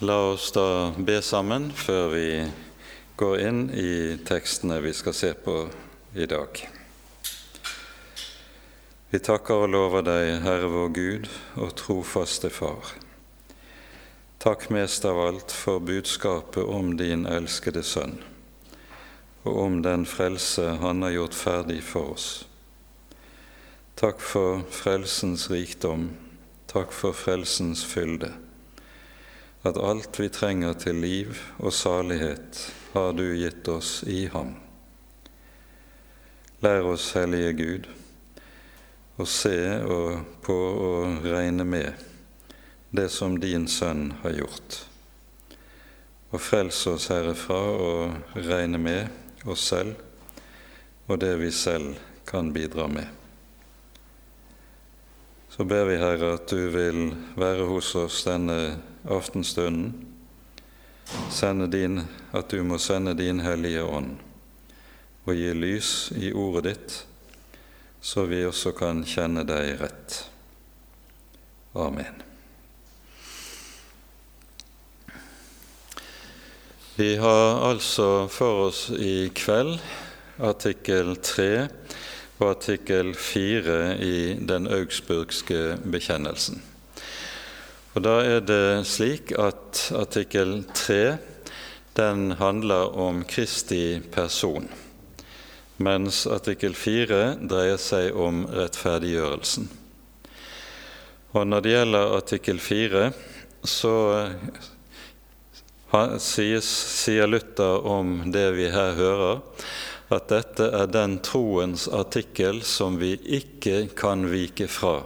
La oss da be sammen før vi går inn i tekstene vi skal se på i dag. Vi takker og lover deg, Herre vår Gud og trofaste Far. Takk mest av alt for budskapet om din elskede Sønn, og om den frelse Han har gjort ferdig for oss. Takk for frelsens rikdom, takk for frelsens fylde. At alt vi trenger til liv og salighet, har du gitt oss i ham. Lær oss, Hellige Gud, å se og på å regne med det som din Sønn har gjort. Og frels oss, Herre, fra å regne med oss selv og det vi selv kan bidra med. Så ber vi, Herre, at du vil være hos oss denne aftenstunden. Din, at du må sende din Hellige Ånd og gi lys i ordet ditt, så vi også kan kjenne deg rett. Amen. Vi har altså for oss i kveld artikkel 3 og artikkel 4 i den augsburgske bekjennelsen. Og Da er det slik at artikkel 3 den handler om Kristi person, mens artikkel 4 dreier seg om rettferdiggjørelsen. Og Når det gjelder artikkel 4, så sier Luther om det vi her hører, at dette er den troens artikkel som vi ikke kan vike fra,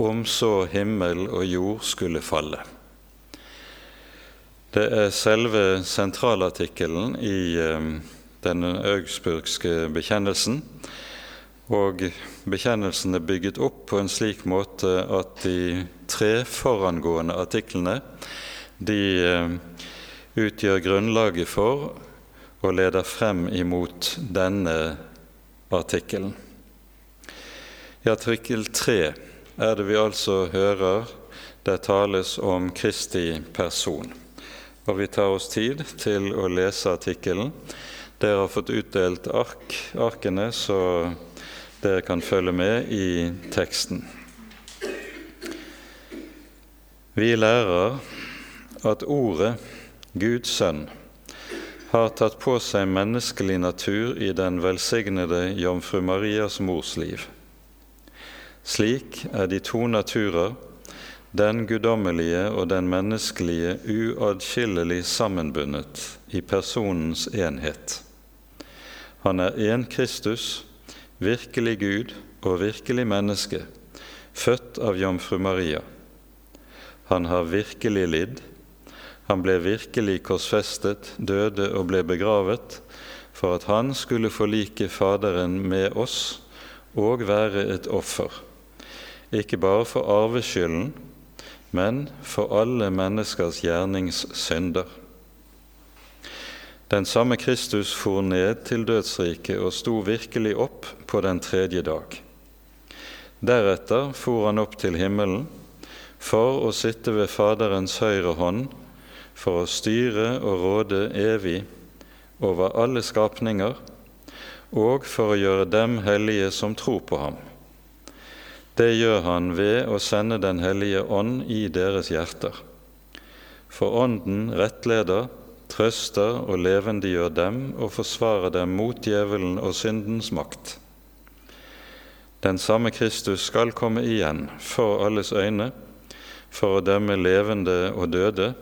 om så himmel og jord skulle falle. Det er selve sentralartikkelen i eh, den augsburgske bekjennelsen. Og bekjennelsen er bygget opp på en slik måte at de tre forangående artiklene de eh, utgjør grunnlaget for og leder frem imot denne artikkelen. I artikkel 3 er det vi altså hører det tales om Kristi person. Og vi tar oss tid til å lese artikkelen. Dere har fått utdelt ark, arkene, så dere kan følge med i teksten. Vi lærer at ordet Guds sønn har tatt på seg menneskelig natur i den velsignede Jomfru Marias mors liv. Slik er de to naturer, den guddommelige og den menneskelige, uatskillelig sammenbundet i personens enhet. Han er én Kristus, virkelig Gud og virkelig menneske, født av Jomfru Maria. Han har virkelig lidd, han ble virkelig korsfestet, døde og ble begravet, for at han skulle forlike Faderen med oss og være et offer, ikke bare for arveskylden, men for alle menneskers gjerningssynder. Den samme Kristus for ned til dødsriket og sto virkelig opp på den tredje dag. Deretter for han opp til himmelen for å sitte ved Faderens høyre hånd for å styre og råde evig over alle skapninger, og for å gjøre dem hellige som tror på ham. Det gjør han ved å sende Den hellige ånd i deres hjerter. For Ånden rettleder, trøster og levendegjør dem og forsvarer dem mot djevelen og syndens makt. Den samme Kristus skal komme igjen for alles øyne, for å dømme levende og døde,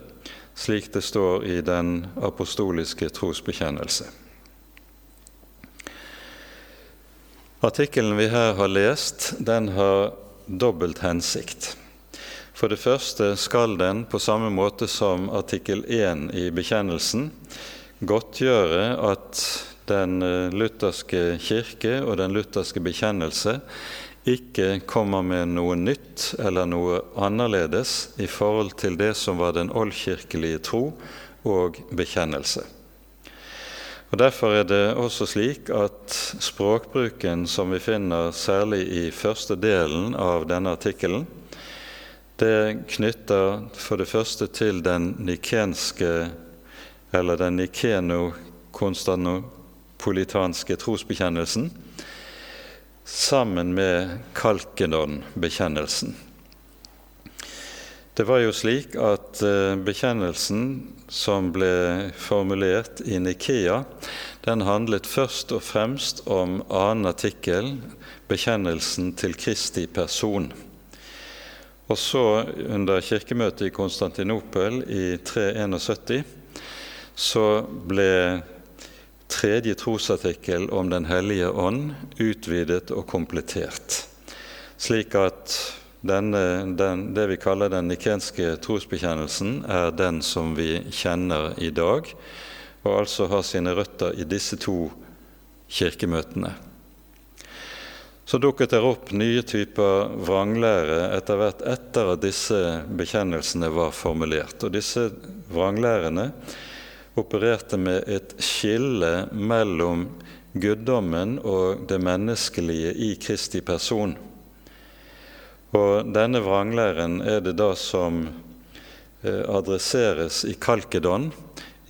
slik det står i den apostoliske trosbekjennelse. Artikkelen vi her har lest, den har dobbelt hensikt. For det første skal den, på samme måte som artikkel 1 i bekjennelsen, godtgjøre at den eh, lutherske kirke og den lutherske bekjennelse ikke kommer med noe nytt eller noe annerledes i forhold til det som var den oldkirkelige tro og bekjennelse. Og Derfor er det også slik at språkbruken som vi finner særlig i første delen av denne artikkelen, det knytter for det første til den nikenske, eller den nikeno-konstantinopolitanske trosbekjennelsen, sammen med Kalkenon-bekjennelsen. Det var jo slik at eh, bekjennelsen som ble formulert i Nikea, den handlet først og fremst om annen artikkel, bekjennelsen til Kristi person. Og så, under kirkemøtet i Konstantinopel i 371, så ble tredje trosartikkel om Den hellige ånd utvidet og komplettert, slik at denne, den, det vi kaller den nikenske trosbekjennelsen, er den som vi kjenner i dag, og altså har sine røtter i disse to kirkemøtene. Så dukket det opp nye typer vranglære etter hvert etter at disse bekjennelsene var formulert. Og disse vranglærene opererte med et skille mellom guddommen og det menneskelige i Kristi person. Og denne vranglæren er det da som eh, adresseres i Kalkedon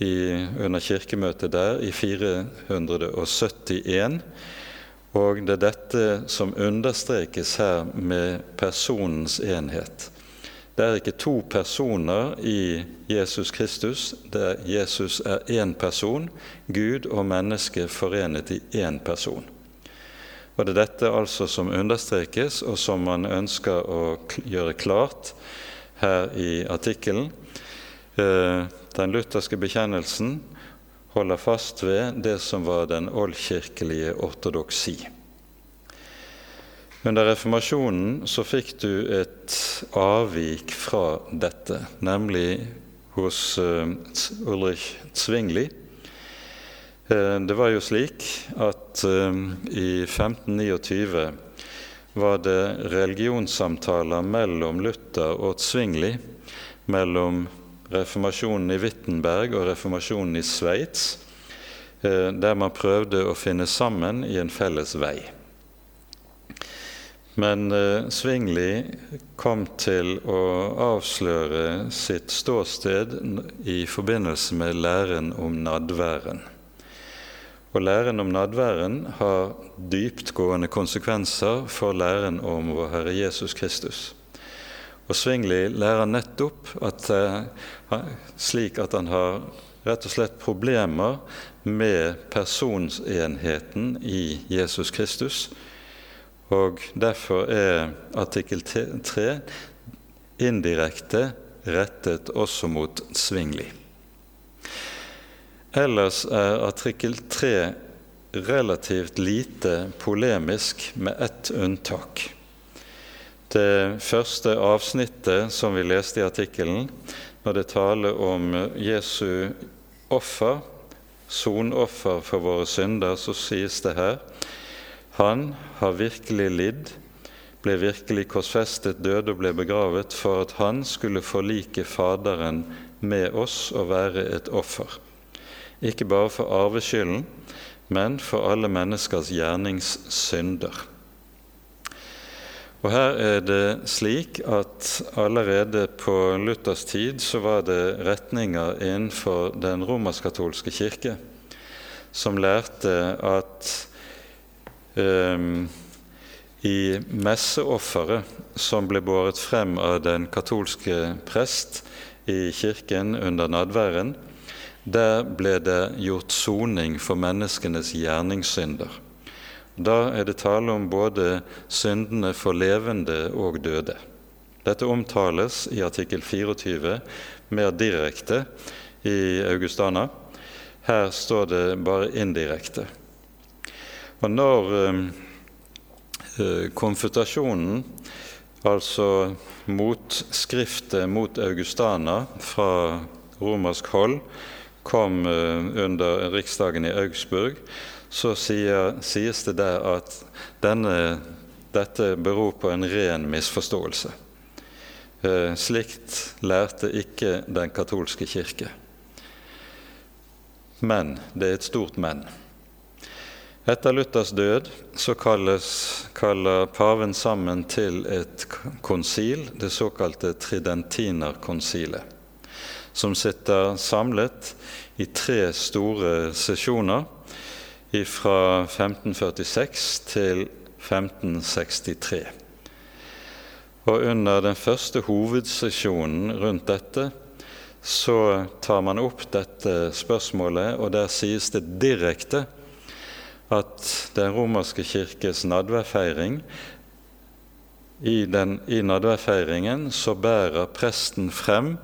i, under kirkemøtet der i 471 og det er dette som understrekes her med personens enhet. Det er ikke to personer i Jesus Kristus. Det er Jesus er én person, Gud og menneske forenet i én person. Og Det er dette altså som understrekes, og som man ønsker å gjøre klart her i artikkelen. Eh, den lutherske bekjennelsen holder fast ved det som var den oldkirkelige ortodoksi. Under reformasjonen så fikk du et avvik fra dette, nemlig hos uh, Ulrich Zwingli. Uh, det var jo slik at uh, i 1529 var det religionssamtaler mellom Luther og Zwingli, mellom reformasjonen i Wittenberg og reformasjonen i Sveits, eh, der man prøvde å finne sammen i en felles vei. Men eh, Svingli kom til å avsløre sitt ståsted i forbindelse med læren om nadværen. Og Læren om nadværen har dyptgående konsekvenser for læren om vår Herre Jesus Kristus. Og Svingli lærer nettopp at, eh, slik at han har rett og slett problemer med personsenheten i Jesus Kristus. Og derfor er artikkel 3 indirekte rettet også mot Svingli. Ellers er artikkel 3 relativt lite polemisk, med ett unntak. Det første avsnittet som vi leste i artikkelen, når det taler om Jesu offer, sonoffer for våre synder, så sies det her Han har virkelig lidd, ble virkelig korsfestet, døde og ble begravet for at han skulle forlike Faderen med oss og være et offer. Ikke bare for arveskylden, men for alle menneskers gjerningssynder. Og Her er det slik at allerede på Luthers tid så var det retninger innenfor den romersk-katolske kirke som lærte at i messeofferet som ble båret frem av den katolske prest i kirken under nadværen, der ble det gjort soning for menneskenes gjerningssynder. Da er det tale om både syndene for levende og døde. Dette omtales i artikkel 24 mer direkte i Augustana. Her står det bare indirekte. Og når eh, eh konfutasjonen, altså motskriftet mot Augustana fra romersk hold, kom eh, under riksdagen i Augsburg, så sier, sies det der at denne, dette beror på en ren misforståelse. Eh, slikt lærte ikke den katolske kirke. Men det er et stort men. Etter Luthers død så kalles, kaller paven sammen til et konsil, det såkalte Tridentinerkonsilet, som sitter samlet i tre store sesjoner fra 1546 til 1563. Og under den første hovedsesjonen rundt dette så tar man opp dette spørsmålet, og der sies det direkte at Den romerske kirkes nadværfeiring i, den, I nadværfeiringen så bærer presten frem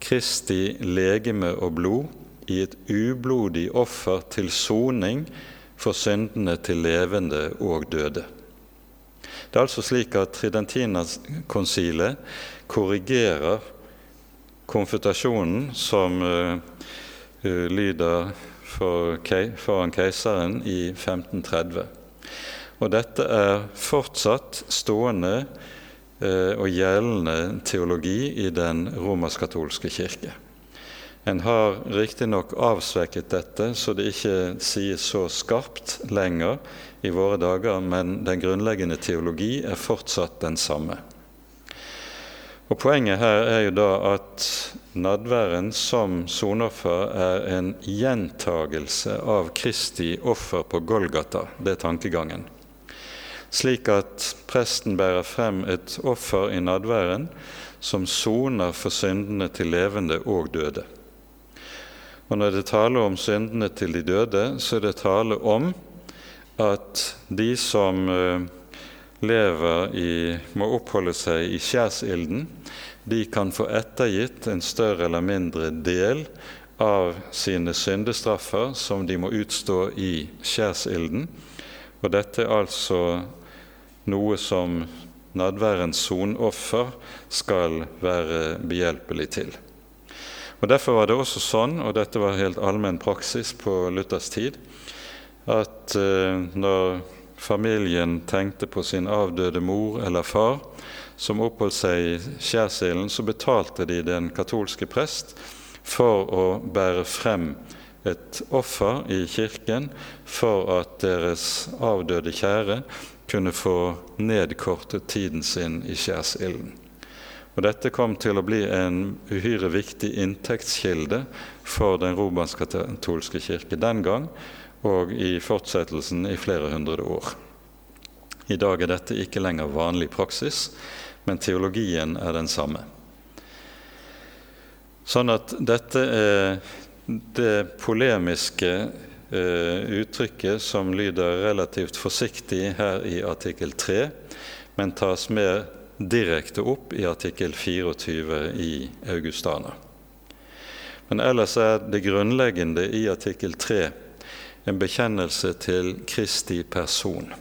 Kristi legeme og blod i et ublodig offer til soning for syndene til levende og døde. Det er altså slik at Tridentinakonsilet korrigerer konfutasjonen som uh, uh, lyder foran keiseren i 1530. Og dette er fortsatt stående eh, og gjeldende teologi i den romersk-katolske kirke. En har riktignok avsvekket dette, så det ikke sies så skarpt lenger i våre dager, men den grunnleggende teologi er fortsatt den samme. Og Poenget her er jo da at nadværen som sonoffer er en gjentagelse av Kristi offer på Golgata. Det er tankegangen. Slik at presten bærer frem et offer i nadværen som soner for syndene til levende og døde. Og Når det taler om syndene til de døde, så er det tale om at de som eh, lever i, må oppholde seg i skjærsilden, de kan få ettergitt en større eller mindre del av sine syndestraffer som de må utstå i skjærsilden. Og dette er altså noe som nadværens sonoffer skal være behjelpelig til. Og Derfor var det også sånn, og dette var helt allmenn praksis på Luthers tid, at eh, når familien tenkte på sin avdøde mor eller far, som oppholdt seg i skjærsilden, så betalte de den katolske prest for å bære frem et offer i kirken for at deres avdøde kjære kunne få nedkortet tiden sin i skjærsilden. Og Dette kom til å bli en uhyre viktig inntektskilde for den romansk-katolske kirke den gang og i fortsettelsen i flere hundre år. I dag er dette ikke lenger vanlig praksis, men teologien er den samme. Sånn at dette er det polemiske eh, uttrykket som lyder relativt forsiktig her i artikkel 3, men tas mer direkte opp i artikkel 24 i Augustana. Men ellers er det grunnleggende i artikkel 3 en bekjennelse til Kristi person.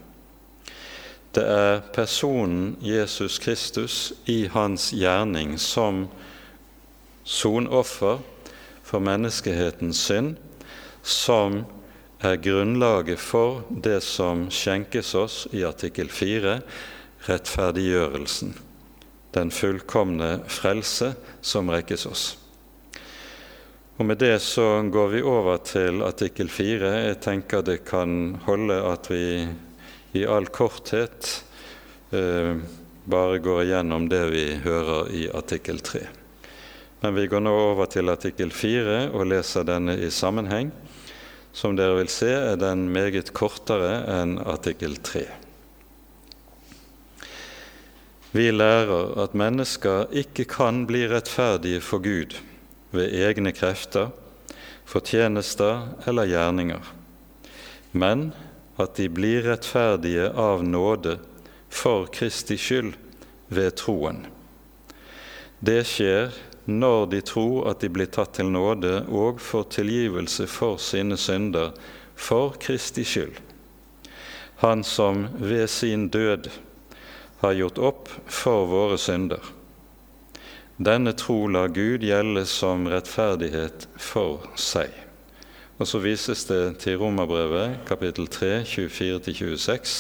Det er personen Jesus Kristus i hans gjerning som sonoffer for menneskehetens synd, som er grunnlaget for det som skjenkes oss i artikkel 4, rettferdiggjørelsen, den fullkomne frelse som rekkes oss. Og Med det så går vi over til artikkel 4. Jeg tenker det kan holde at vi i all korthet eh, bare går igjennom det vi hører i artikkel 3. Men vi går nå over til artikkel 4 og leser denne i sammenheng. Som dere vil se, er den meget kortere enn artikkel 3. Vi lærer at mennesker ikke kan bli rettferdige for Gud ved egne krefter, fortjenester eller gjerninger, men at de blir rettferdige av nåde for Kristi skyld ved troen. Det skjer når de tror at de blir tatt til nåde og får tilgivelse for sine synder for Kristi skyld. Han som ved sin død har gjort opp for våre synder. Denne tro lar Gud gjelde som rettferdighet for seg. Og så vises det til Romerbrevet kapittel 3, 24-26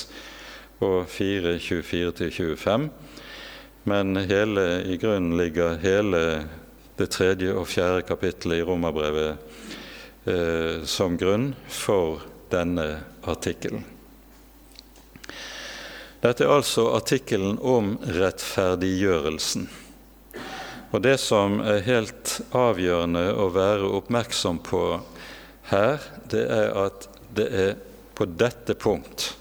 og 4, 24-25. Men hele, i grunnen ligger hele det tredje og fjerde kapittelet i Romerbrevet eh, som grunn for denne artikkelen. Dette er altså artikkelen om rettferdiggjørelsen. Og Det som er helt avgjørende å være oppmerksom på her, det er at det er på dette punkt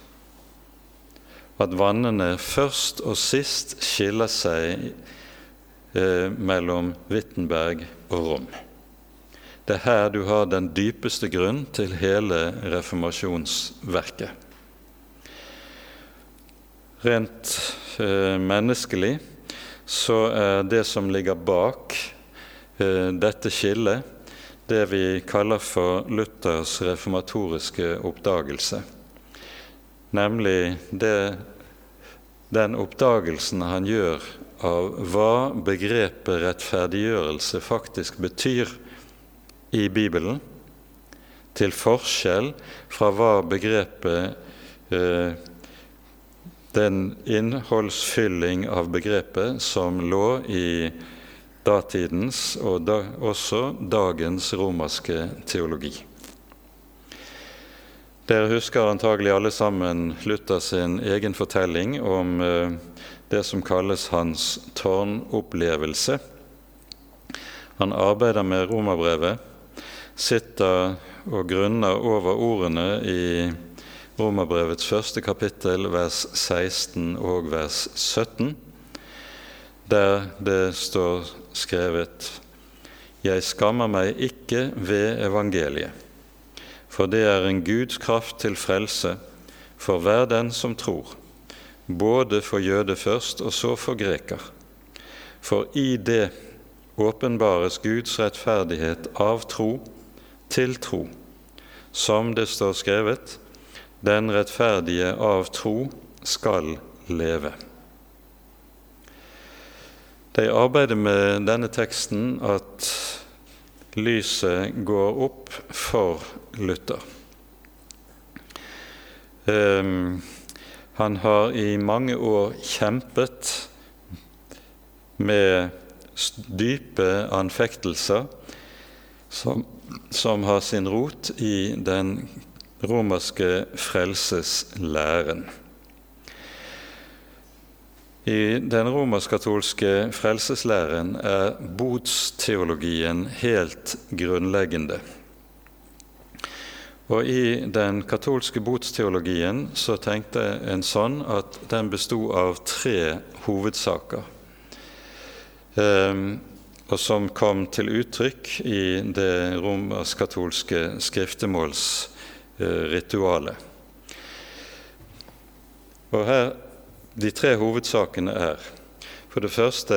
at vannene først og sist skiller seg eh, mellom Wittenberg og Rom. Det er her du har den dypeste grunn til hele reformasjonsverket. Rent eh, menneskelig så er det som ligger bak eh, dette skillet, det vi kaller for Luthers reformatoriske oppdagelse. Nemlig det, den oppdagelsen han gjør av hva begrepet rettferdiggjørelse faktisk betyr i Bibelen, til forskjell fra hva begrepet eh, den innholdsfylling av begrepet som lå i datidens og da, også dagens romerske teologi. Dere husker antagelig alle sammen Luther sin egen fortelling om eh, det som kalles hans tårnopplevelse. Han arbeider med romerbrevet, sitter og grunner over ordene i Romerbrevets første kapittel, vers 16 og vers 17, der det står skrevet Jeg skammer meg ikke ved evangeliet, for det er en Guds kraft til frelse for hver den som tror, både for jøde først og så for greker. For i det åpenbares Guds rettferdighet av tro til tro, som det står skrevet:" Den rettferdige av tro skal leve. Det arbeider med denne teksten at lyset går opp for Luther. Um, han har i mange år kjempet med dype anfektelser som, som har sin rot i den romerske frelseslæren. I den romersk-katolske frelseslæren er botsteologien helt grunnleggende. Og I den katolske botsteologien så tenkte en sånn at den bestod av tre hovedsaker, um, og som kom til uttrykk i det romersk-katolske skriftemålsritualet. Og her, De tre hovedsakene er for det første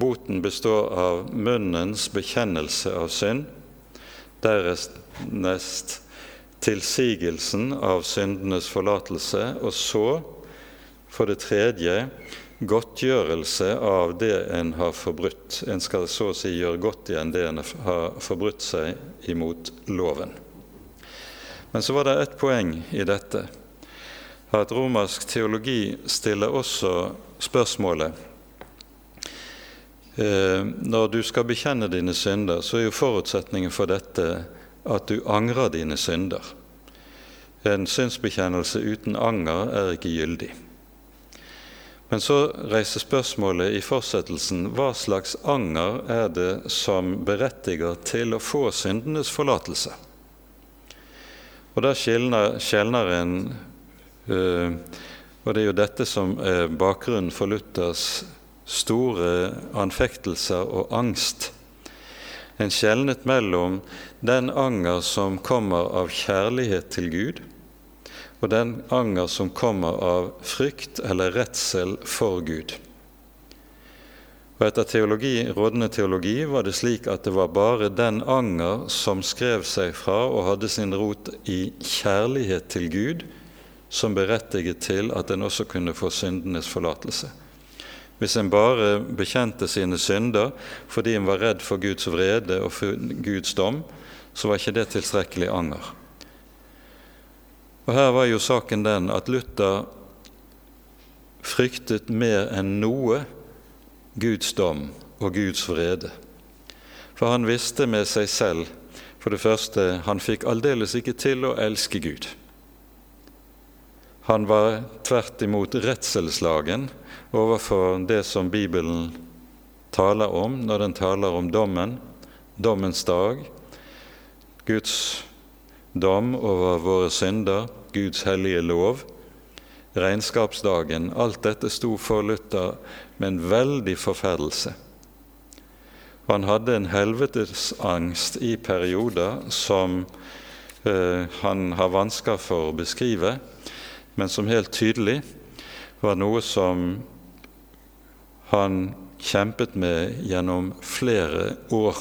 boten består av munnens bekjennelse av synd, dernest tilsigelsen av syndenes forlatelse, og så, for det tredje, godtgjørelse av det en har forbrutt. En skal så å si gjøre godt igjen det en har forbrutt seg imot loven. Men så var det ett poeng i dette. At romersk teologi stiller også spørsmålet eh, Når du skal bekjenne dine synder, så er jo forutsetningen for dette at du angrer dine synder. En synsbekjennelse uten anger er ikke gyldig. Men så reiser spørsmålet i fortsettelsen hva slags anger er det som berettiger til å få syndenes forlatelse? Og der skjelner en Og det er jo dette som er bakgrunnen for Luthers store anfektelser og angst. En skjelnet mellom den anger som kommer av kjærlighet til Gud, og den anger som kommer av frykt eller redsel for Gud. Og Etter teologi, rådende teologi var det slik at det var bare den anger som skrev seg fra og hadde sin rot i kjærlighet til Gud, som berettiget til at en også kunne få syndenes forlatelse. Hvis en bare bekjente sine synder fordi en var redd for Guds vrede og for Guds dom, så var ikke det tilstrekkelig anger. Og Her var jo saken den at Luther fryktet mer enn noe Guds dom og Guds vrede. For han visste med seg selv for det første han fikk aldeles ikke til å elske Gud. Han var tvert imot redselslagen overfor det som Bibelen taler om når den taler om dommen, dommens dag, Guds dom over våre synder, Guds hellige lov, regnskapsdagen. Alt dette sto for Luther med en veldig forferdelse. Han hadde en helvetesangst i perioder som eh, han har vansker for å beskrive, men som helt tydelig var noe som han kjempet med gjennom flere år.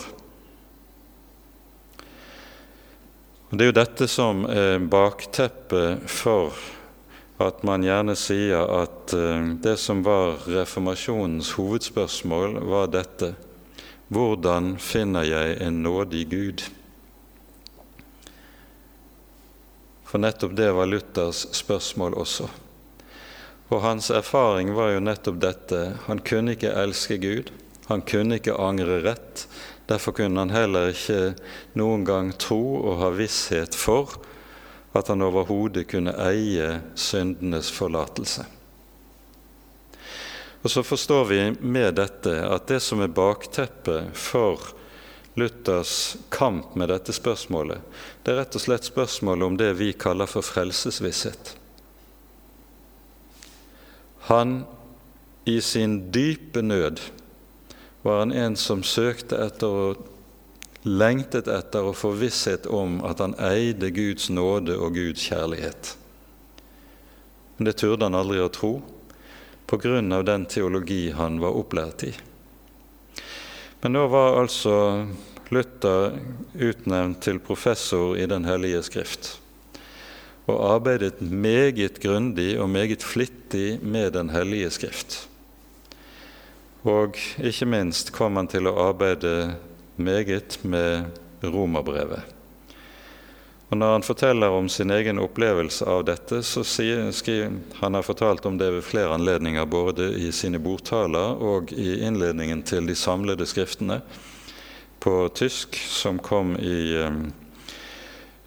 Og Det er jo dette som er bakteppet for at man gjerne sier at eh, det som var reformasjonens hovedspørsmål, var dette hvordan finner jeg en nådig Gud? For nettopp det var Luthers spørsmål også. Og hans erfaring var jo nettopp dette. Han kunne ikke elske Gud, han kunne ikke angre rett. Derfor kunne han heller ikke noen gang tro og ha visshet for at han overhodet kunne eie syndenes forlatelse. Og Så forstår vi med dette at det som er bakteppet for Luthers kamp med dette spørsmålet, det er rett og slett spørsmålet om det vi kaller for frelsesvisshet. Han i sin dype nød var han en som søkte etter og lengtet etter å få visshet om at han eide Guds nåde og Guds kjærlighet. Men det turde han aldri å tro på grunn av den teologi han var opplært i. Men nå var altså Luther utnevnt til professor i Den hellige skrift og arbeidet meget grundig og meget flittig med Den hellige skrift. Og ikke minst kom han til å arbeide meget med romerbrevet. Og Når han forteller om sin egen opplevelse av dette, så sier, han har fortalt om det ved flere anledninger, både i sine bordtaler og i innledningen til de samlede skriftene på tysk, som kom i eh,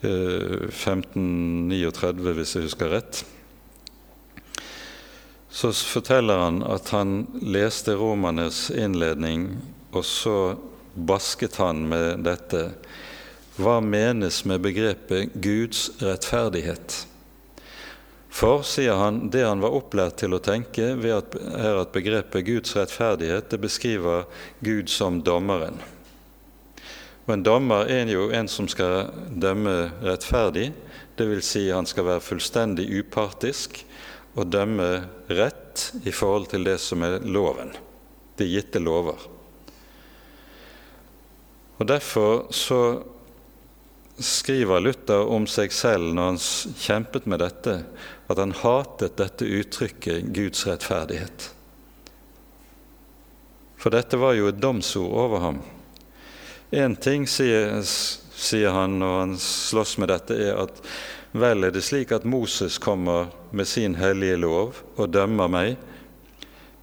1539, hvis jeg husker rett. Så forteller han at han leste romernes innledning, og så basket han med dette. Hva menes med begrepet Guds rettferdighet? For, sier han, det han var opplært til å tenke, at, er at begrepet Guds rettferdighet det beskriver Gud som dommeren. Og En dommer er jo en som skal dømme rettferdig, dvs. Si han skal være fullstendig upartisk og dømme rett i forhold til det som er loven, de gitte lover. Og Derfor så skriver Luther om seg selv når han kjempet med dette, at han hatet dette uttrykket 'Guds rettferdighet'. For dette var jo et domsord over ham. Én ting, sier, sier han når han slåss med dette, er at vel er det slik at Moses kommer med sin hellige lov og dømmer meg,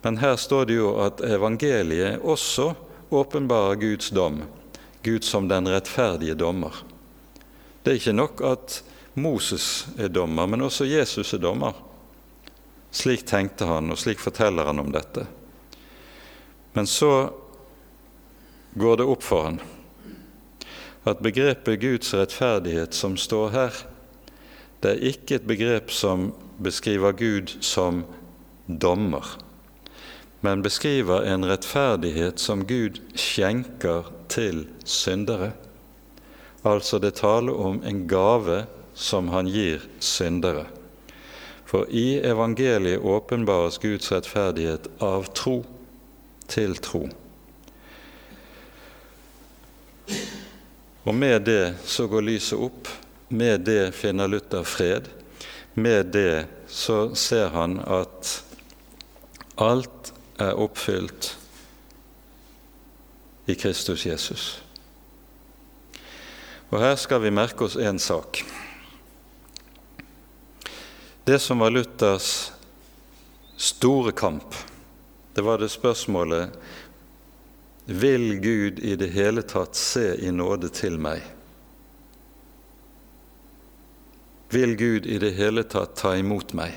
men her står det jo at evangeliet også åpenbarer Guds dom Gud som den rettferdige dommer. Det er ikke nok at Moses er dommer, men også Jesus er dommer. Slik tenkte han, og slik forteller han om dette. Men så går det opp for han at begrepet Guds rettferdighet som står her, det er ikke et begrep som beskriver Gud som dommer men beskriver en rettferdighet som Gud skjenker til syndere. Altså det taler om en gave som han gir syndere. For i evangeliet åpenbares Guds rettferdighet av tro til tro. Og med det så går lyset opp. Med det finner Luther fred. Med det så ser han at alt er oppfylt i Kristus Jesus. Og Her skal vi merke oss én sak. Det som var Luthers store kamp, det var det spørsmålet Vil Gud i det hele tatt se i nåde til meg? Vil Gud i det hele tatt ta imot meg?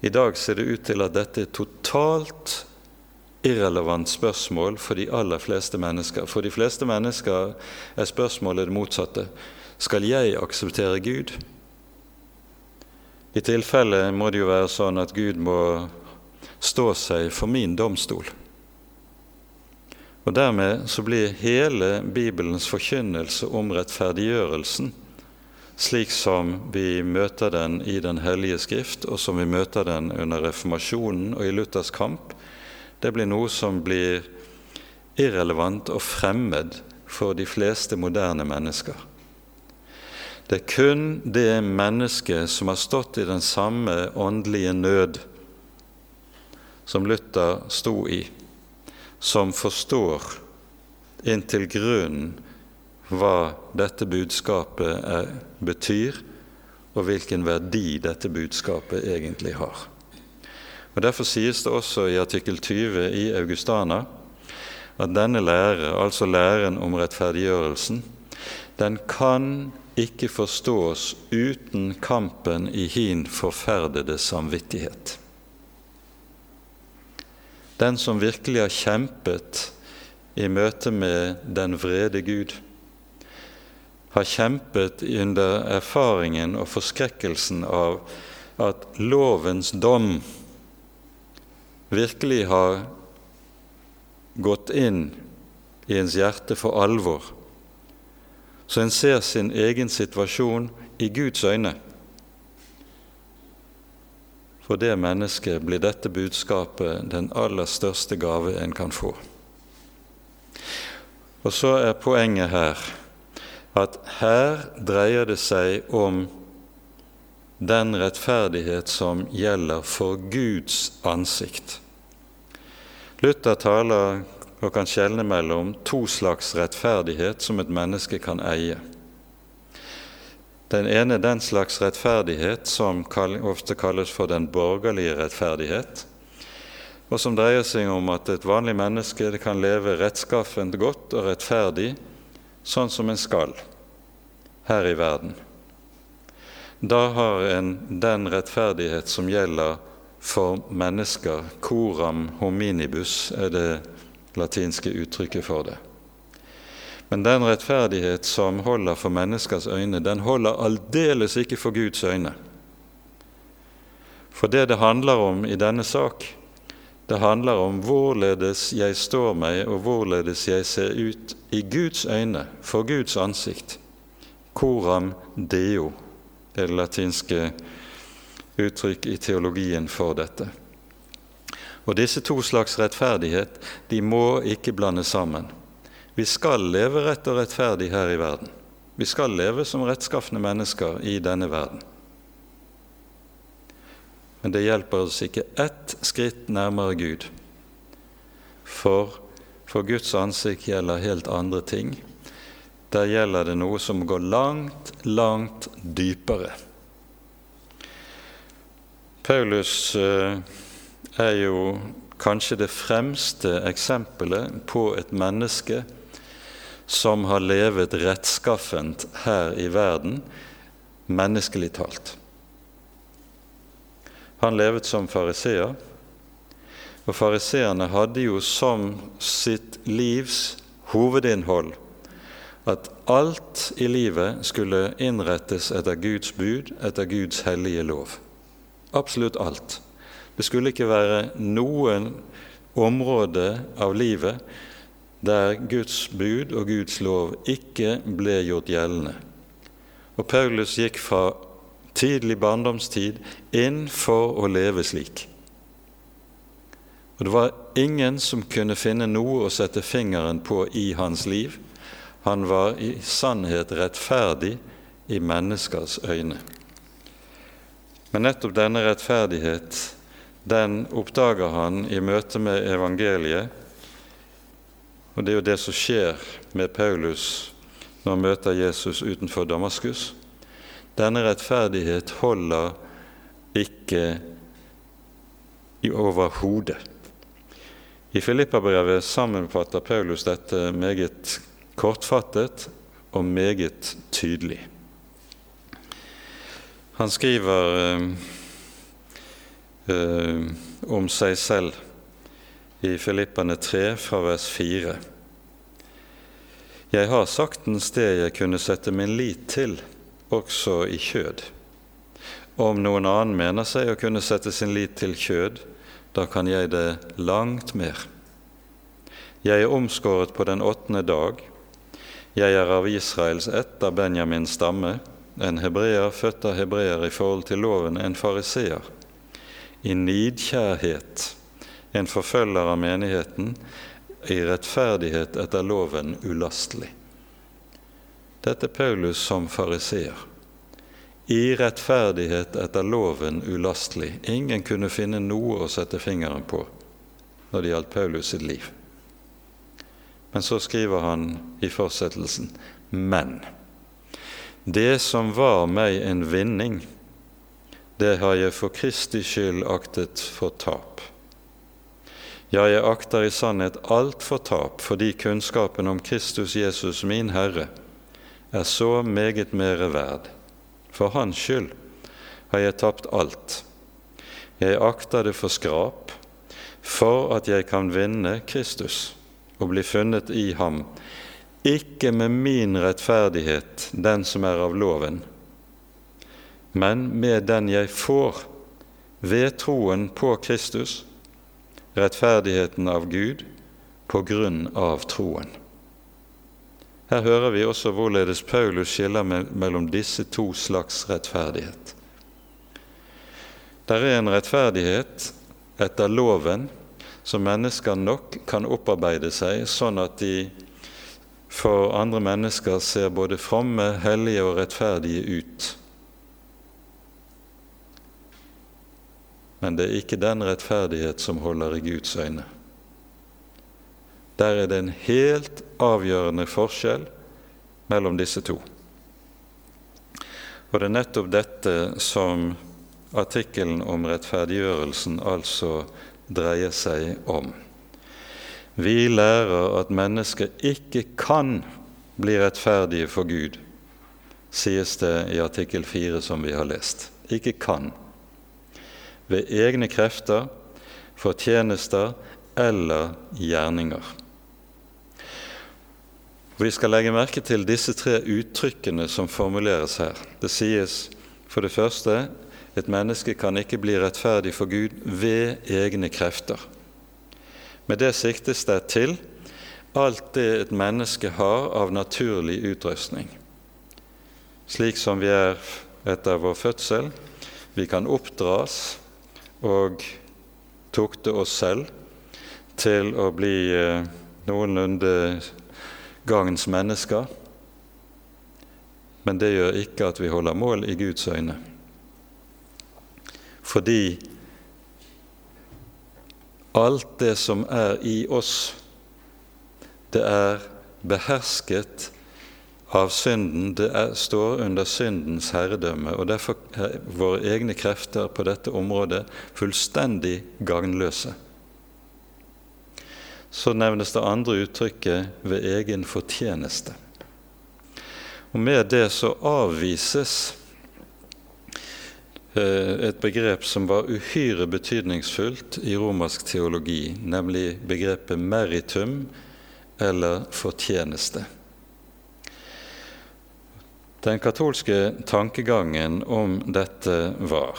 I dag ser det ut til at dette er totalt irrelevant spørsmål for de aller fleste mennesker. For de fleste mennesker er spørsmålet det motsatte. Skal jeg akseptere Gud? I tilfelle må det jo være sånn at Gud må stå seg for min domstol. Og Dermed så blir hele Bibelens forkynnelse om rettferdiggjørelsen slik som vi møter den i Den hellige skrift, og som vi møter den under reformasjonen og i Luthers kamp, det blir noe som blir irrelevant og fremmed for de fleste moderne mennesker. Det er kun det mennesket som har stått i den samme åndelige nød som Luther sto i, som forstår inntil grunnen hva dette budskapet er, betyr, og hvilken verdi dette budskapet egentlig har. Og Derfor sies det også i artikkel 20 i Augustana at denne lære, altså læren om rettferdiggjørelsen, den kan ikke forstås uten kampen i hin forferdede samvittighet. Den som virkelig har kjempet i møte med den vrede Gud, har kjempet under erfaringen og forskrekkelsen av at lovens dom virkelig har gått inn i ens hjerte for alvor, så en ser sin egen situasjon i Guds øyne. For det mennesket blir dette budskapet den aller største gave en kan få. Og så er poenget her at her dreier det seg om den rettferdighet som gjelder for Guds ansikt. Luther taler og kan skjelne mellom to slags rettferdighet som et menneske kan eie. Den ene er den slags rettferdighet som ofte kalles for den borgerlige rettferdighet, og som dreier seg om at et vanlig menneske kan leve rettskaffent godt og rettferdig sånn som en skal her i verden. Da har en den rettferdighet som gjelder for mennesker. Coram hominibus er det latinske uttrykket for det. Men den rettferdighet som holder for menneskers øyne, den holder aldeles ikke for Guds øyne. For det det handler om i denne sak, det handler om hvorledes jeg står meg, og hvorledes jeg ser ut i Guds øyne, for Guds ansikt. Coram deo er det latinske uttrykk i teologien for dette. Og Disse to slags rettferdighet de må ikke blandes sammen. Vi skal leve rett og rettferdig her i verden. Vi skal leve som rettskafne mennesker i denne verden. Men det hjelper oss ikke ett skritt nærmere Gud. For for Guds ansikt gjelder helt andre ting. Der gjelder det noe som går langt, langt dypere. Paulus eh, er jo kanskje det fremste eksempelet på et menneske som har levet rettskaffent her i verden, menneskelig talt. Han levet som fariseer, og fariseerne hadde jo som sitt livs hovedinnhold at alt i livet skulle innrettes etter Guds bud, etter Guds hellige lov. Absolutt alt. Det skulle ikke være noen område av livet der Guds bud og Guds lov ikke ble gjort gjeldende. Og Paulus gikk fra tidlig barndomstid inn for å leve slik. Og Det var ingen som kunne finne noe å sette fingeren på i hans liv. Han var i sannhet rettferdig i menneskers øyne. Men nettopp denne rettferdighet, den oppdager han i møte med evangeliet. Og det er jo det som skjer med Paulus når han møter Jesus utenfor Damaskus. Denne rettferdighet holder ikke overhodet. I Filippabrevet sammenfatter Paulus dette meget kortfattet og meget tydelig. Han skriver eh, om seg selv i Filippane 3 fra vers 4. Jeg har saktens det jeg kunne sette min lit til, også i kjød. Om noen annen mener seg å kunne sette sin lit til kjød, da kan jeg det langt mer. Jeg er omskåret på den åttende dag. Jeg er av Israels ett, av Benjamins stamme, en hebreer født av hebreer i forhold til loven, en fariseer. I nidkjærhet en forfølger av menigheten, i rettferdighet etter loven ulastelig. Dette er Paulus som fariseer. I rettferdighet etter loven ulastelig. Ingen kunne finne noe å sette fingeren på når det gjaldt Paulus sitt liv. Men så skriver han i fortsettelsen Men det som var meg en vinning, det har jeg for Kristi skyld aktet for tap. Ja, jeg akter i sannhet alt for tap, fordi kunnskapen om Kristus Jesus, min Herre, er så meget mere verd. For Hans skyld har jeg tapt alt. Jeg akter det for skrap, for at jeg kan vinne Kristus og bli funnet i ham, ikke med min rettferdighet, den som er av loven, men med den jeg får ved troen på Kristus, rettferdigheten av Gud på grunn av troen. Her hører vi også hvorledes Paulus skiller mellom disse to slags rettferdighet. Det er en rettferdighet etter loven som mennesker nok kan opparbeide seg, sånn at de for andre mennesker ser både fromme, hellige og rettferdige ut. Men det er ikke den rettferdighet som holder i Guds øyne. Der er det en helt avgjørende forskjell mellom disse to. Og det er nettopp dette som artikkelen om rettferdiggjørelsen altså dreier seg om. Vi lærer at mennesker ikke kan bli rettferdige for Gud, sies det i artikkel 4 som vi har lest. Ikke kan ved egne krefter, fortjenester eller gjerninger. Vi skal legge merke til disse tre uttrykkene som formuleres her. Det sies for det første et menneske kan ikke bli rettferdig for Gud ved egne krefter. Med det siktes det til alt det et menneske har av naturlig utrustning. Slik som vi er etter vår fødsel. Vi kan oppdras, og tukte oss selv til å bli eh, noenlunde gangens mennesker. Men det gjør ikke at vi holder mål i Guds øyne. Fordi alt det som er i oss, det er behersket av synden, det er, står under syndens herredømme. og Derfor er våre egne krefter på dette området fullstendig gagnløse. Så nevnes det andre uttrykket 'ved egen fortjeneste'. Og Med det så avvises et begrep som var uhyre betydningsfullt i romersk teologi, nemlig begrepet 'meritum' eller 'fortjeneste'. Den katolske tankegangen om dette var.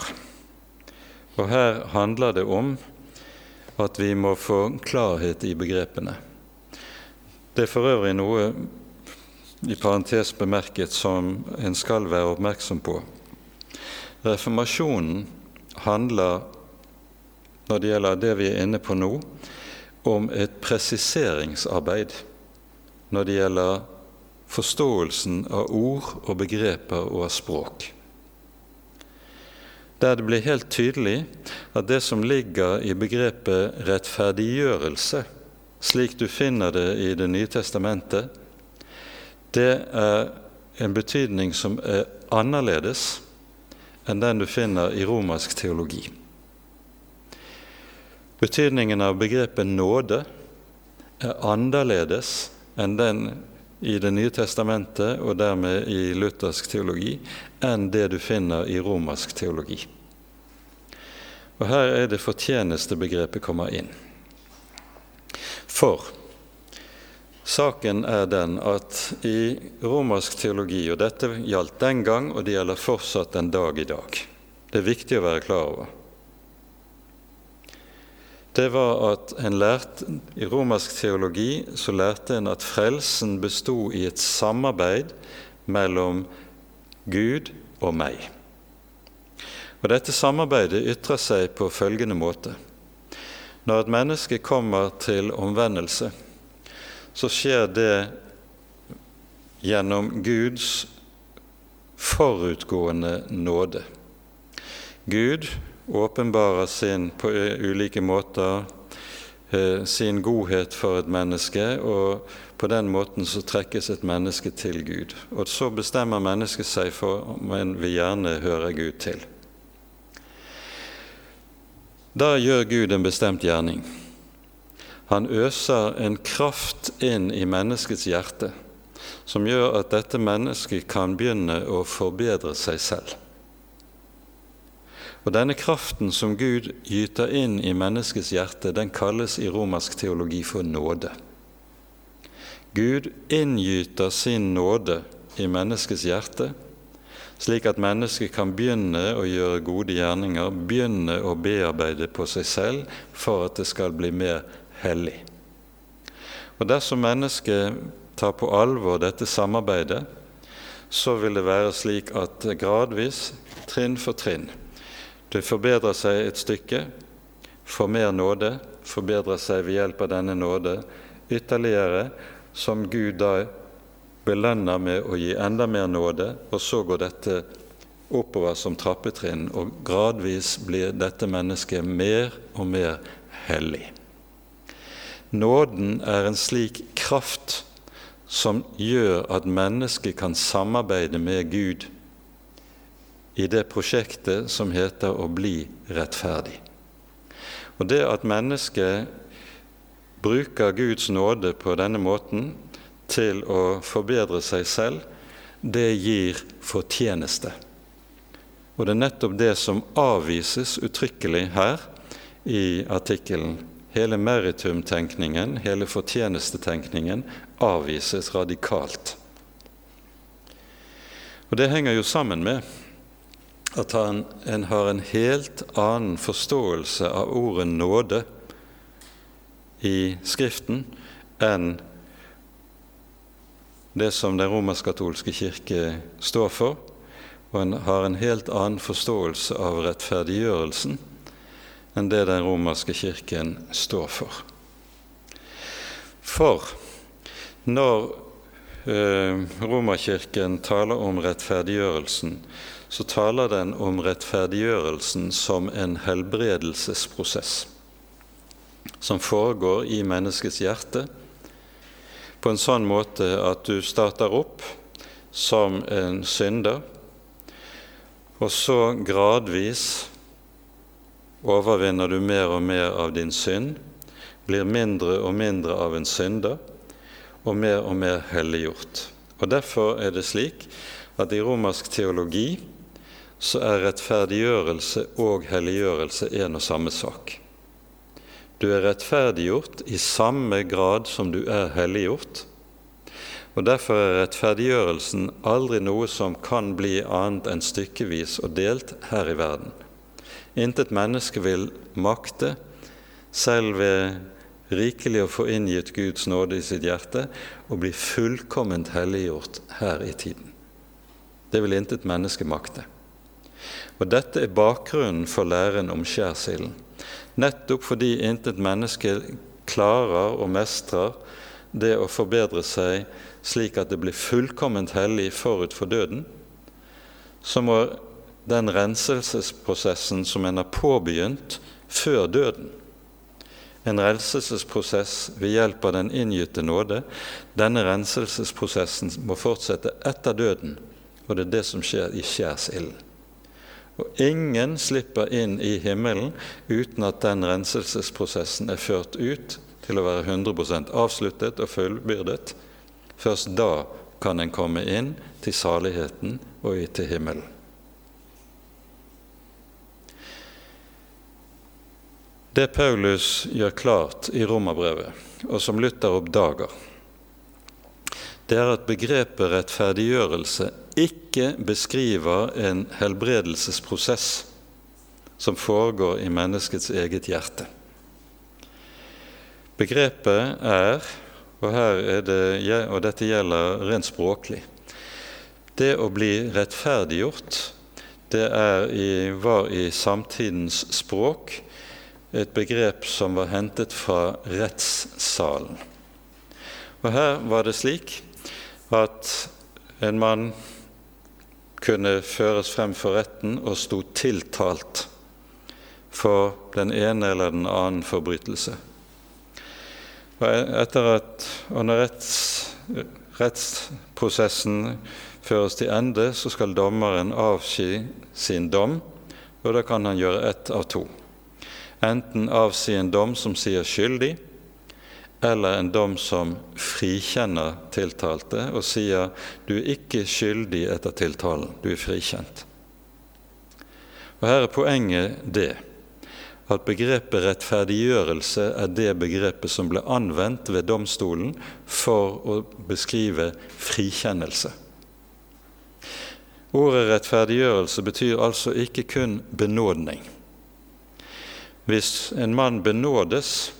Og her handler det om at vi må få klarhet i begrepene. Det er for øvrig noe i parentes bemerket som en skal være oppmerksom på. Reformasjonen handler, når det gjelder det vi er inne på nå, om et presiseringsarbeid når det gjelder forståelsen av ord og begreper og av språk. Der det blir helt tydelig at det som ligger i begrepet rettferdiggjørelse, slik du finner det i Det nye testamentet, det er en betydning som er annerledes enn den du finner i romersk teologi. Betydningen av begrepet nåde er annerledes enn den i Det nye testamentet og dermed i luthersk teologi enn det du finner i romersk teologi. Og her er det fortjenestebegrepet kommer inn. For saken er den at i romersk teologi, og dette gjaldt den gang, og det gjelder fortsatt den dag i dag Det er viktig å være klar over. Det var at lærte, I romersk teologi så lærte en at frelsen bestod i et samarbeid mellom Gud og meg. Og Dette samarbeidet ytrer seg på følgende måte. Når et menneske kommer til omvendelse, så skjer det gjennom Guds forutgående nåde. Gud åpenbarer sin på ulike måter sin godhet for et menneske, og på den måten så trekkes et menneske til Gud. Og så bestemmer mennesket seg for om en vil gjerne høre Gud til. Da gjør Gud en bestemt gjerning. Han øser en kraft inn i menneskets hjerte som gjør at dette mennesket kan begynne å forbedre seg selv. Og Denne kraften som Gud gyter inn i menneskets hjerte, den kalles i romersk teologi for nåde. Gud inngyter sin nåde i menneskets hjerte, slik at mennesket kan begynne å gjøre gode gjerninger, begynne å bearbeide på seg selv for at det skal bli mer hellig. Og Dersom mennesket tar på alvor dette samarbeidet, så vil det være slik at gradvis, trinn for trinn, det forbedrer seg et stykke, får mer nåde, forbedrer seg ved hjelp av denne nåde ytterligere, som Gud da belønner med å gi enda mer nåde, og så går dette oppover som trappetrinn, og gradvis blir dette mennesket mer og mer hellig. Nåden er en slik kraft som gjør at mennesket kan samarbeide med Gud i det prosjektet som heter å bli rettferdig. Og det at mennesket bruker Guds nåde på denne måten til å forbedre seg selv, det gir fortjeneste. Og det er nettopp det som avvises uttrykkelig her i artikkelen. Hele meritumtenkningen, hele fortjenestetenkningen, avvises radikalt. Og Det henger jo sammen med at han, en har en helt annen forståelse av ordet nåde i Skriften enn det som den romersk-katolske kirke står for, og en har en helt annen forståelse av rettferdiggjørelsen enn det den romerske kirken står for. For når eh, Romerkirken taler om rettferdiggjørelsen, så taler den om rettferdiggjørelsen som en helbredelsesprosess som foregår i menneskets hjerte, på en sånn måte at du starter opp som en synder, og så gradvis overvinner du mer og mer av din synd, blir mindre og mindre av en synder og mer og mer helliggjort. Og Derfor er det slik at i romersk teologi så er rettferdiggjørelse og helliggjørelse en og samme sak. Du er rettferdiggjort i samme grad som du er helliggjort. Og Derfor er rettferdiggjørelsen aldri noe som kan bli annet enn stykkevis og delt her i verden. Intet menneske vil makte, selv ved rikelig å få inngitt Guds nåde i sitt hjerte, å bli fullkomment helliggjort her i tiden. Det vil intet menneske makte. Og Dette er bakgrunnen for læren om skjærsilden nettopp fordi intet menneske klarer og mestrer det å forbedre seg slik at det blir fullkomment hellig forut for døden, så må den renselsesprosessen som en har påbegynt før døden, en renselsesprosess ved hjelp av den inngytte nåde, denne renselsesprosessen må fortsette etter døden, og det er det som skjer i skjærsilden. Og ingen slipper inn i himmelen uten at den renselsesprosessen er ført ut til å være 100 avsluttet og fullbyrdet. Først da kan en komme inn til saligheten og til himmelen. Det Paulus gjør klart i romerbrevet, og som Luther oppdager, det er at begrepet rettferdiggjørelse ikke beskriver en helbredelsesprosess som foregår i menneskets eget hjerte. Begrepet er, og, er det, og dette gjelder rent språklig Det å bli rettferdiggjort, det i, var i samtidens språk et begrep som var hentet fra rettssalen. Og Her var det slik at en mann kunne føres frem for retten og sto tiltalt for den ene eller den annen forbrytelse. Og, etter at, under retts, rettsprosessen føres til ende, så skal dommeren avski sin dom, og da kan han gjøre ett av to. Enten avsi en dom som sier skyldig, eller en dom som frikjenner tiltalte og sier du er ikke skyldig etter tiltalen, du er frikjent. Og Her er poenget det at begrepet rettferdiggjørelse er det begrepet som ble anvendt ved domstolen for å beskrive frikjennelse. Ordet rettferdiggjørelse betyr altså ikke kun benådning. Hvis en mann benådes,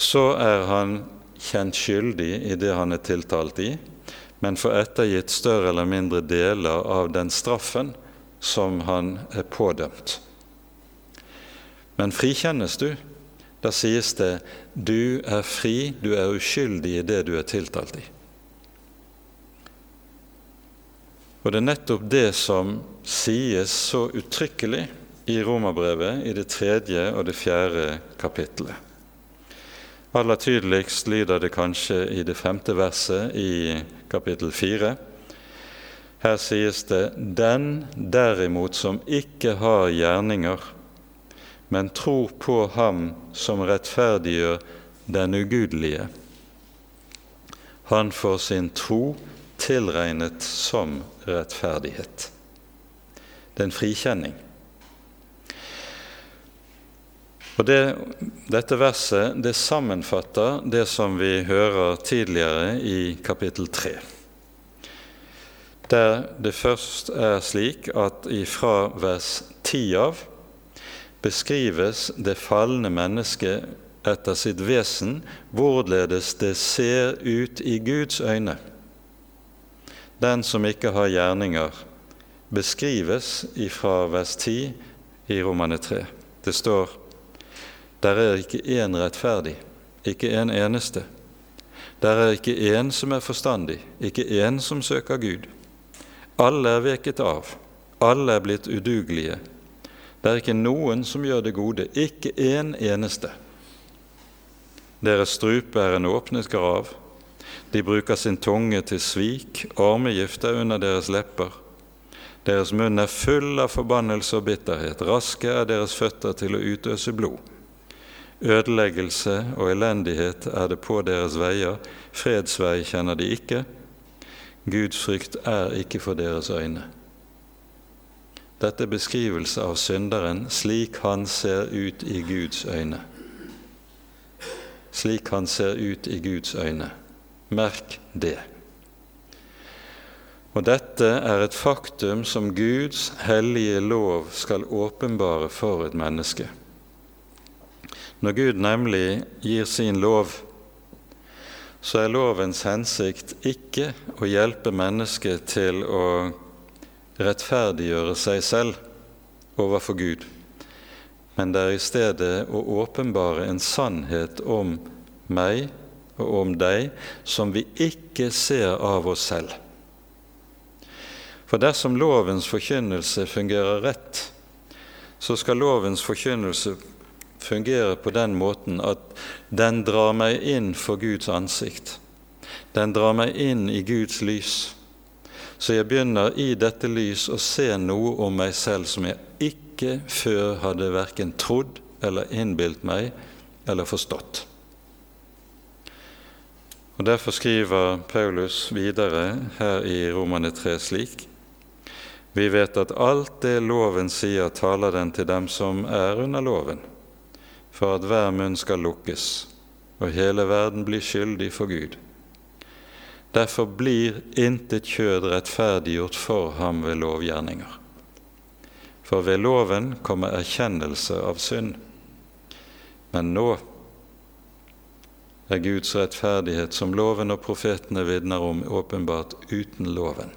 så er han kjent skyldig i det han er tiltalt i, men får ettergitt større eller mindre deler av den straffen som han er pådømt. Men frikjennes du, da sies det du er fri, du er uskyldig i det du er tiltalt i. Og det er nettopp det som sies så uttrykkelig i Romerbrevet i det tredje og det fjerde kapittelet. Aller tydeligst lyder det kanskje i det femte verset i kapittel fire. Her sies det:" Den derimot som ikke har gjerninger, men tror på Ham som rettferdiggjør den ugudelige, han får sin tro tilregnet som rettferdighet. Det er en frikjenning. Og det, Dette verset det sammenfatter det som vi hører tidligere i kapittel 3. Der det først er slik at ifra vers 10 av beskrives det falne mennesket etter sitt vesen, hvorledes det ser ut i Guds øyne. Den som ikke har gjerninger, beskrives ifra vers 10 i Romane 3. Det står der er ikke én rettferdig, ikke en eneste. Der er ikke én som er forstandig, ikke én som søker Gud. Alle er veket av, alle er blitt udugelige. Det er ikke noen som gjør det gode, ikke en eneste. Deres strupe er en åpnet grav. De bruker sin tunge til svik, armegift er under deres lepper. Deres munn er full av forbannelse og bitterhet, raske er deres føtter til å utøse blod. Ødeleggelse og elendighet er det på deres veier, fredsvei kjenner de ikke. Guds frykt er ikke for deres øyne. Dette er beskrivelse av synderen slik han ser ut i Guds øyne. Slik han ser ut i Guds øyne. Merk det. Og dette er et faktum som Guds hellige lov skal åpenbare for et menneske. Når Gud nemlig gir sin lov, så er lovens hensikt ikke å hjelpe mennesket til å rettferdiggjøre seg selv overfor Gud, men det er i stedet å åpenbare en sannhet om meg og om deg som vi ikke ser av oss selv. For dersom lovens forkynnelse fungerer rett, så skal lovens forkynnelse fungerer på den måten at den drar meg inn for Guds ansikt. Den drar meg inn i Guds lys. Så jeg begynner i dette lys å se noe om meg selv som jeg ikke før hadde verken trodd eller innbilt meg eller forstått. Og Derfor skriver Paulus videre her i Romane 3 slik.: Vi vet at alt det loven sier, taler den til dem som er under loven, for at hver munn skal lukkes, og hele verden blir skyldig for Gud. Derfor blir intet kjød rettferdiggjort for ham ved lovgjerninger. For ved loven kommer erkjennelse av synd. Men nå er Guds rettferdighet, som loven og profetene vitner om, åpenbart uten loven,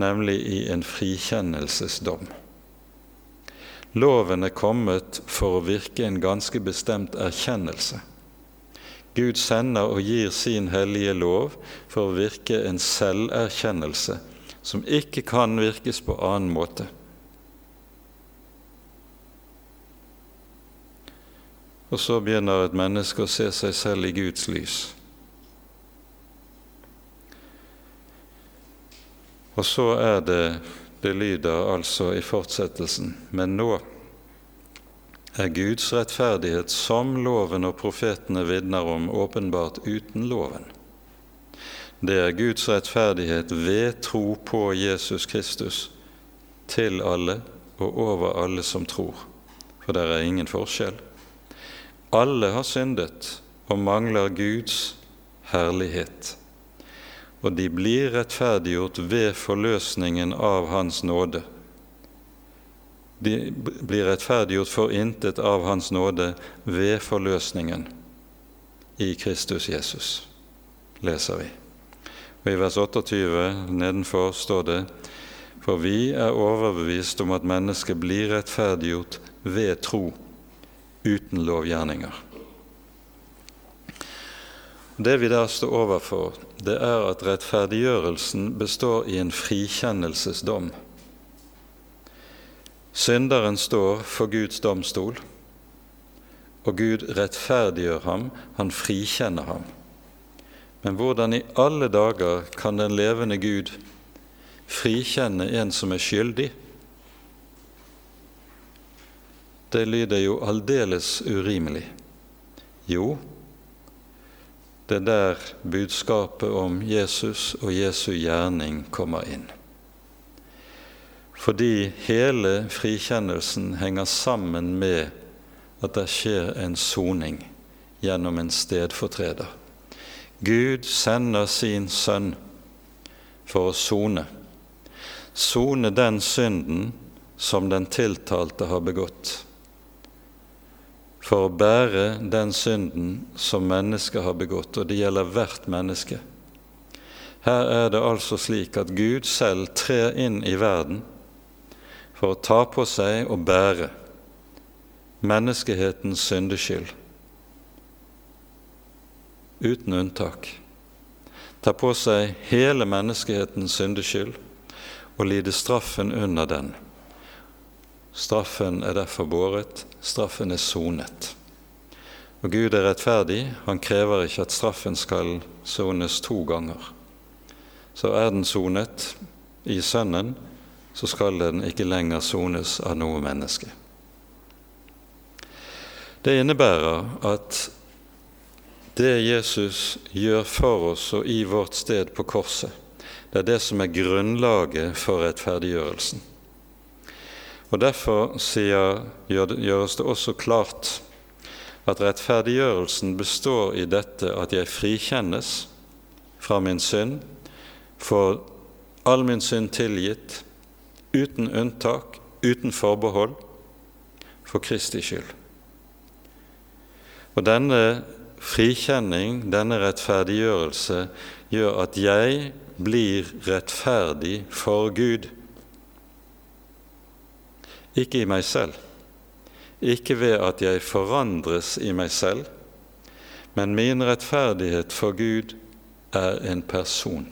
nemlig i en frikjennelsesdom. Loven er kommet for å virke en ganske bestemt erkjennelse. Gud sender og gir sin hellige lov for å virke en selverkjennelse som ikke kan virkes på annen måte. Og så begynner et menneske å se seg selv i Guds lys. Og så er det det lyder altså i fortsettelsen, men nå er Guds rettferdighet, som loven og profetene vitner om, åpenbart uten loven. Det er Guds rettferdighet ved tro på Jesus Kristus til alle og over alle som tror, for det er ingen forskjell. Alle har syndet og mangler Guds herlighet, og de blir rettferdiggjort ved forløsningen av Hans nåde. De blir rettferdiggjort for intet av Hans nåde ved forløsningen i Kristus Jesus, leser vi. Og I vers 28 nedenfor står det For vi er overbevist om at mennesket blir rettferdiggjort ved tro uten lovgjerninger. Det vi der står overfor, det er at rettferdiggjørelsen består i en frikjennelsesdom. Synderen står for Guds domstol, og Gud rettferdiggjør ham, han frikjenner ham. Men hvordan i alle dager kan den levende Gud frikjenne en som er skyldig? det lyder jo aldeles urimelig. Jo, det er der budskapet om Jesus og Jesu gjerning kommer inn. Fordi hele frikjennelsen henger sammen med at det skjer en soning gjennom en stedfortreder. Gud sender sin sønn for å sone. Sone den synden som den tiltalte har begått for å bære den synden som mennesket har begått, og det gjelder hvert menneske. Her er det altså slik at Gud selv trer inn i verden for å ta på seg og bære menneskehetens syndeskyld, uten unntak. Ta på seg hele menneskehetens syndeskyld og lide straffen under den. Straffen er derfor båret, straffen er sonet. Og Gud er rettferdig, han krever ikke at straffen skal sones to ganger. Så er den sonet i Sønnen, så skal den ikke lenger sones av noe menneske. Det innebærer at det Jesus gjør for oss og i vårt sted på korset, det er det som er grunnlaget for rettferdiggjørelsen. Og Derfor sier, gjøres det også klart at rettferdiggjørelsen består i dette at jeg frikjennes fra min synd, får all min synd tilgitt, uten unntak, uten forbehold, for Kristi skyld. Og denne frikjenning, denne rettferdiggjørelse, gjør at jeg blir rettferdig for Gud ikke i meg selv, ikke ved at jeg forandres i meg selv, men min rettferdighet for Gud er en person.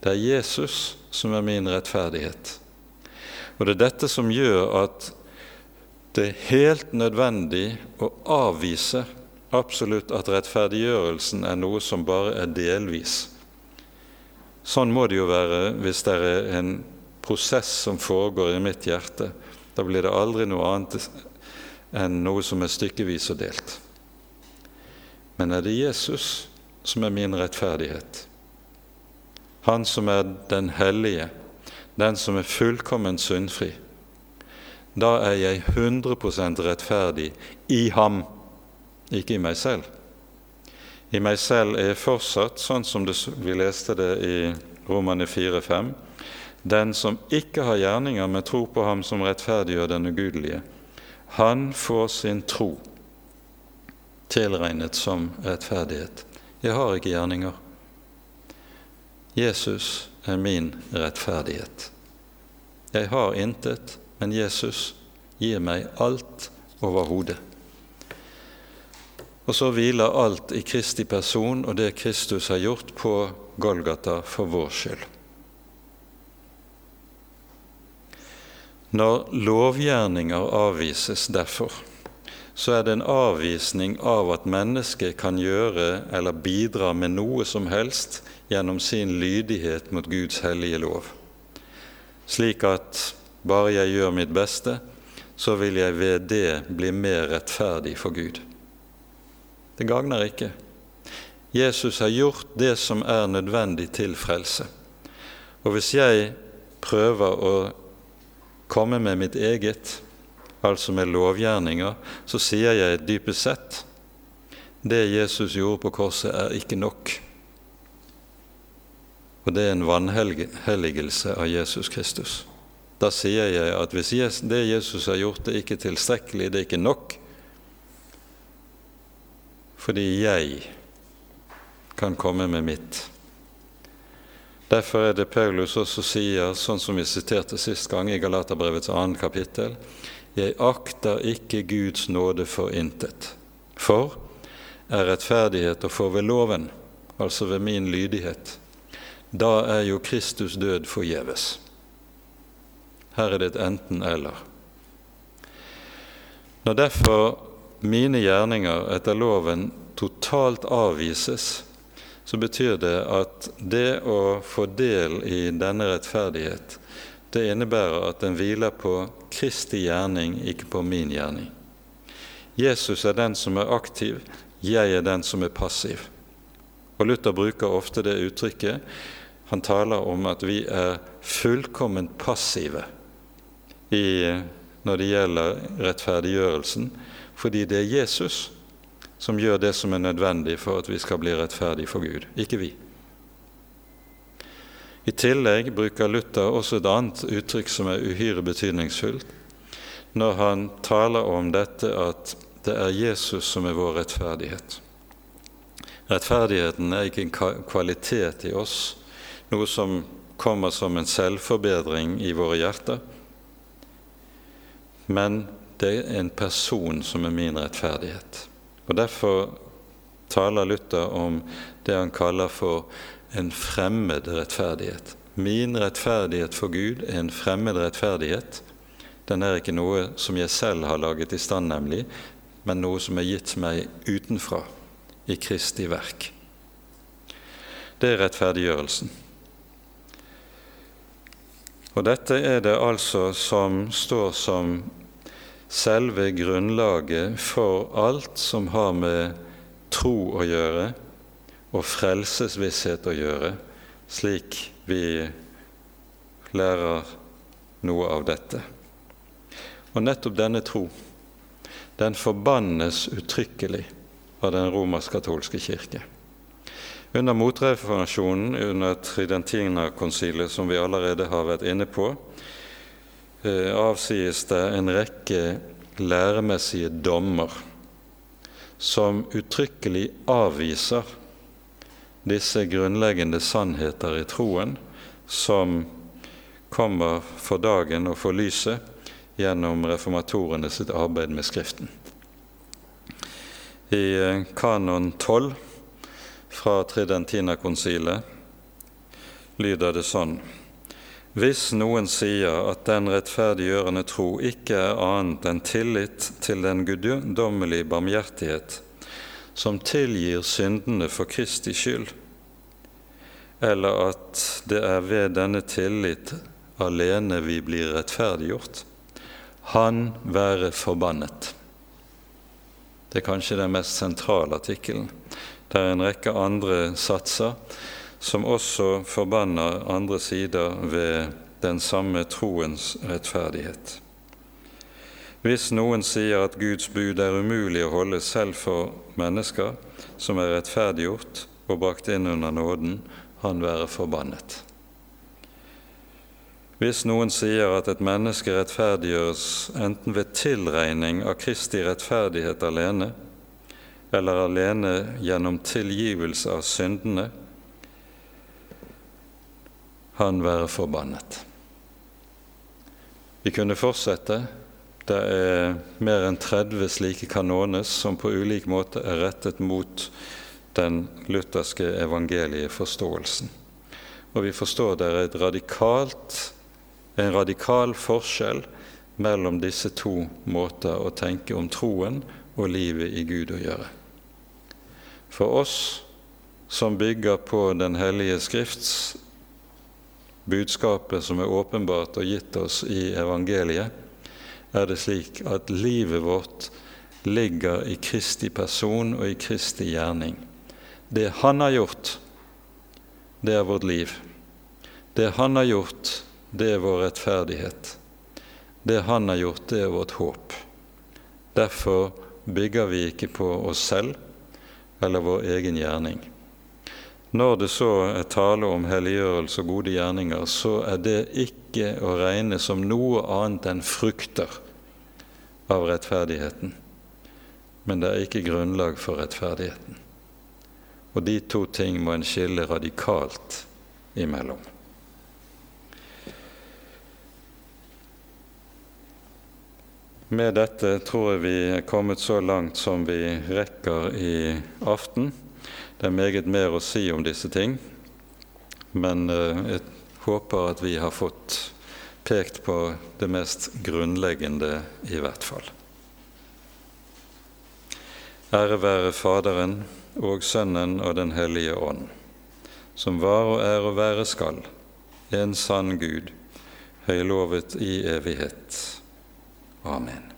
Det er Jesus som er min rettferdighet. Og det er dette som gjør at det er helt nødvendig å avvise absolutt at rettferdiggjørelsen er noe som bare er delvis. Sånn må det jo være hvis det er en prosess som foregår i mitt hjerte. Da blir det aldri noe annet enn noe som er stykkevis og delt. Men er det Jesus som er min rettferdighet, Han som er den hellige, den som er fullkomment syndfri. Da er jeg 100% rettferdig i ham, ikke i meg selv. I meg selv er jeg fortsatt, sånn som vi leste det i Romane 4-5, den som ikke har gjerninger, men tror på ham som rettferdiggjør den ugudelige. Han får sin tro tilregnet som rettferdighet. Jeg har ikke gjerninger. Jesus er min rettferdighet. Jeg har intet, men Jesus gir meg alt overhodet. Og så hviler alt i Kristi person og det Kristus har gjort på Golgata for vår skyld. Når lovgjerninger avvises derfor, så er det en avvisning av at mennesket kan gjøre eller bidra med noe som helst gjennom sin lydighet mot Guds hellige lov, slik at bare jeg gjør mitt beste, så vil jeg ved det bli mer rettferdig for Gud. Det gagner ikke. Jesus har gjort det som er nødvendig til frelse. Og hvis jeg prøver å komme med mitt eget, altså med lovgjerninger, så sier jeg dypest sett det Jesus gjorde på korset, er ikke nok. Og det er en vanhelligelse av Jesus Kristus. Da sier jeg at hvis det Jesus har gjort, det er ikke tilstrekkelig, det er ikke nok, fordi jeg kan komme med mitt. Derfor er det Paulus også sier, sånn som vi siterte sist gang i Galaterbrevets annet kapittel, jeg akter ikke Guds nåde for intet. For er rettferdighet å få ved loven, altså ved min lydighet, da er jo Kristus død forgjeves. Her er det et enten-eller. Når derfor mine gjerninger etter loven totalt avvises, så betyr det at det å få del i denne rettferdighet, det innebærer at den hviler på Kristi gjerning, ikke på min gjerning. Jesus er den som er aktiv, jeg er den som er passiv. Og Luther bruker ofte det uttrykket. Han taler om at vi er fullkomment passive i, når det gjelder rettferdiggjørelsen, fordi det er Jesus som gjør det som er nødvendig for at vi skal bli rettferdige for Gud, ikke vi. I tillegg bruker Luther også et annet uttrykk som er uhyre betydningsfullt, når han taler om dette at det er Jesus som er vår rettferdighet. Rettferdigheten er ikke en kvalitet i oss, noe som kommer som en selvforbedring i våre hjerter, men det er en person som er min rettferdighet. Og Derfor taler Luther om det han kaller for en fremmed rettferdighet. Min rettferdighet for Gud er en fremmed rettferdighet. Den er ikke noe som jeg selv har laget i stand, nemlig, men noe som er gitt meg utenfra, i Kristi verk. Det er rettferdiggjørelsen. Og dette er det altså som står som selve grunnlaget for alt som har med tro å gjøre og frelsesvisshet å gjøre, slik vi lærer noe av dette. Og nettopp denne tro, den forbannes uttrykkelig av den romersk-katolske kirke. Under motreformasjonen, under Tridentina-konsilet, som vi allerede har vært inne på, avsies det en rekke læremessige dommer som uttrykkelig avviser disse grunnleggende sannheter i troen som kommer for dagen og for lyset gjennom reformatorene sitt arbeid med Skriften. I eh, kanon 12 fra Tridentina-konsilet lyder det sånn hvis noen sier at den rettferdiggjørende tro ikke er annet enn tillit til den guddommelige barmhjertighet, som tilgir syndene for Kristi skyld, eller at det er ved denne tillit alene vi blir rettferdiggjort, han være forbannet. Det er kanskje den mest sentrale artikkelen. Det er en rekke andre satser som også forbanner andre sider ved den samme troens rettferdighet. Hvis noen sier at Guds bud er umulig å holde selv for mennesker som er rettferdiggjort og brakt inn under nåden, han være forbannet. Hvis noen sier at et menneske rettferdiggjøres enten ved tilregning av Kristi rettferdighet alene, eller alene gjennom tilgivelse av syndene, han være forbannet. Vi kunne fortsette. Det er mer enn 30 slike kanones som på ulik måte er rettet mot den lutherske evangelieforståelsen. Og vi forstår det er radikalt, en radikal forskjell mellom disse to måter å tenke om troen og livet i Gud å gjøre. For oss som bygger på Den hellige Skrifts budskapet som er åpenbart og gitt oss i evangeliet, er det slik at livet vårt ligger i Kristi person og i Kristi gjerning. Det Han har gjort, det er vårt liv. Det Han har gjort, det er vår rettferdighet. Det Han har gjort, det er vårt håp. Derfor bygger vi ikke på oss selv eller vår egen gjerning. Når det så er tale om helliggjørelse og gode gjerninger, så er det ikke å regne som noe annet enn frukter av rettferdigheten. Men det er ikke grunnlag for rettferdigheten. Og de to ting må en skille radikalt imellom. Med dette tror jeg vi er kommet så langt som vi rekker i aften. Det er meget mer å si om disse ting, men eh, jeg håper at vi har fått pekt på det mest grunnleggende i hvert fall. Ære være Faderen og Sønnen og Den hellige ånd, som var og er og være skal, en sann Gud, høylovet i evighet. Amen.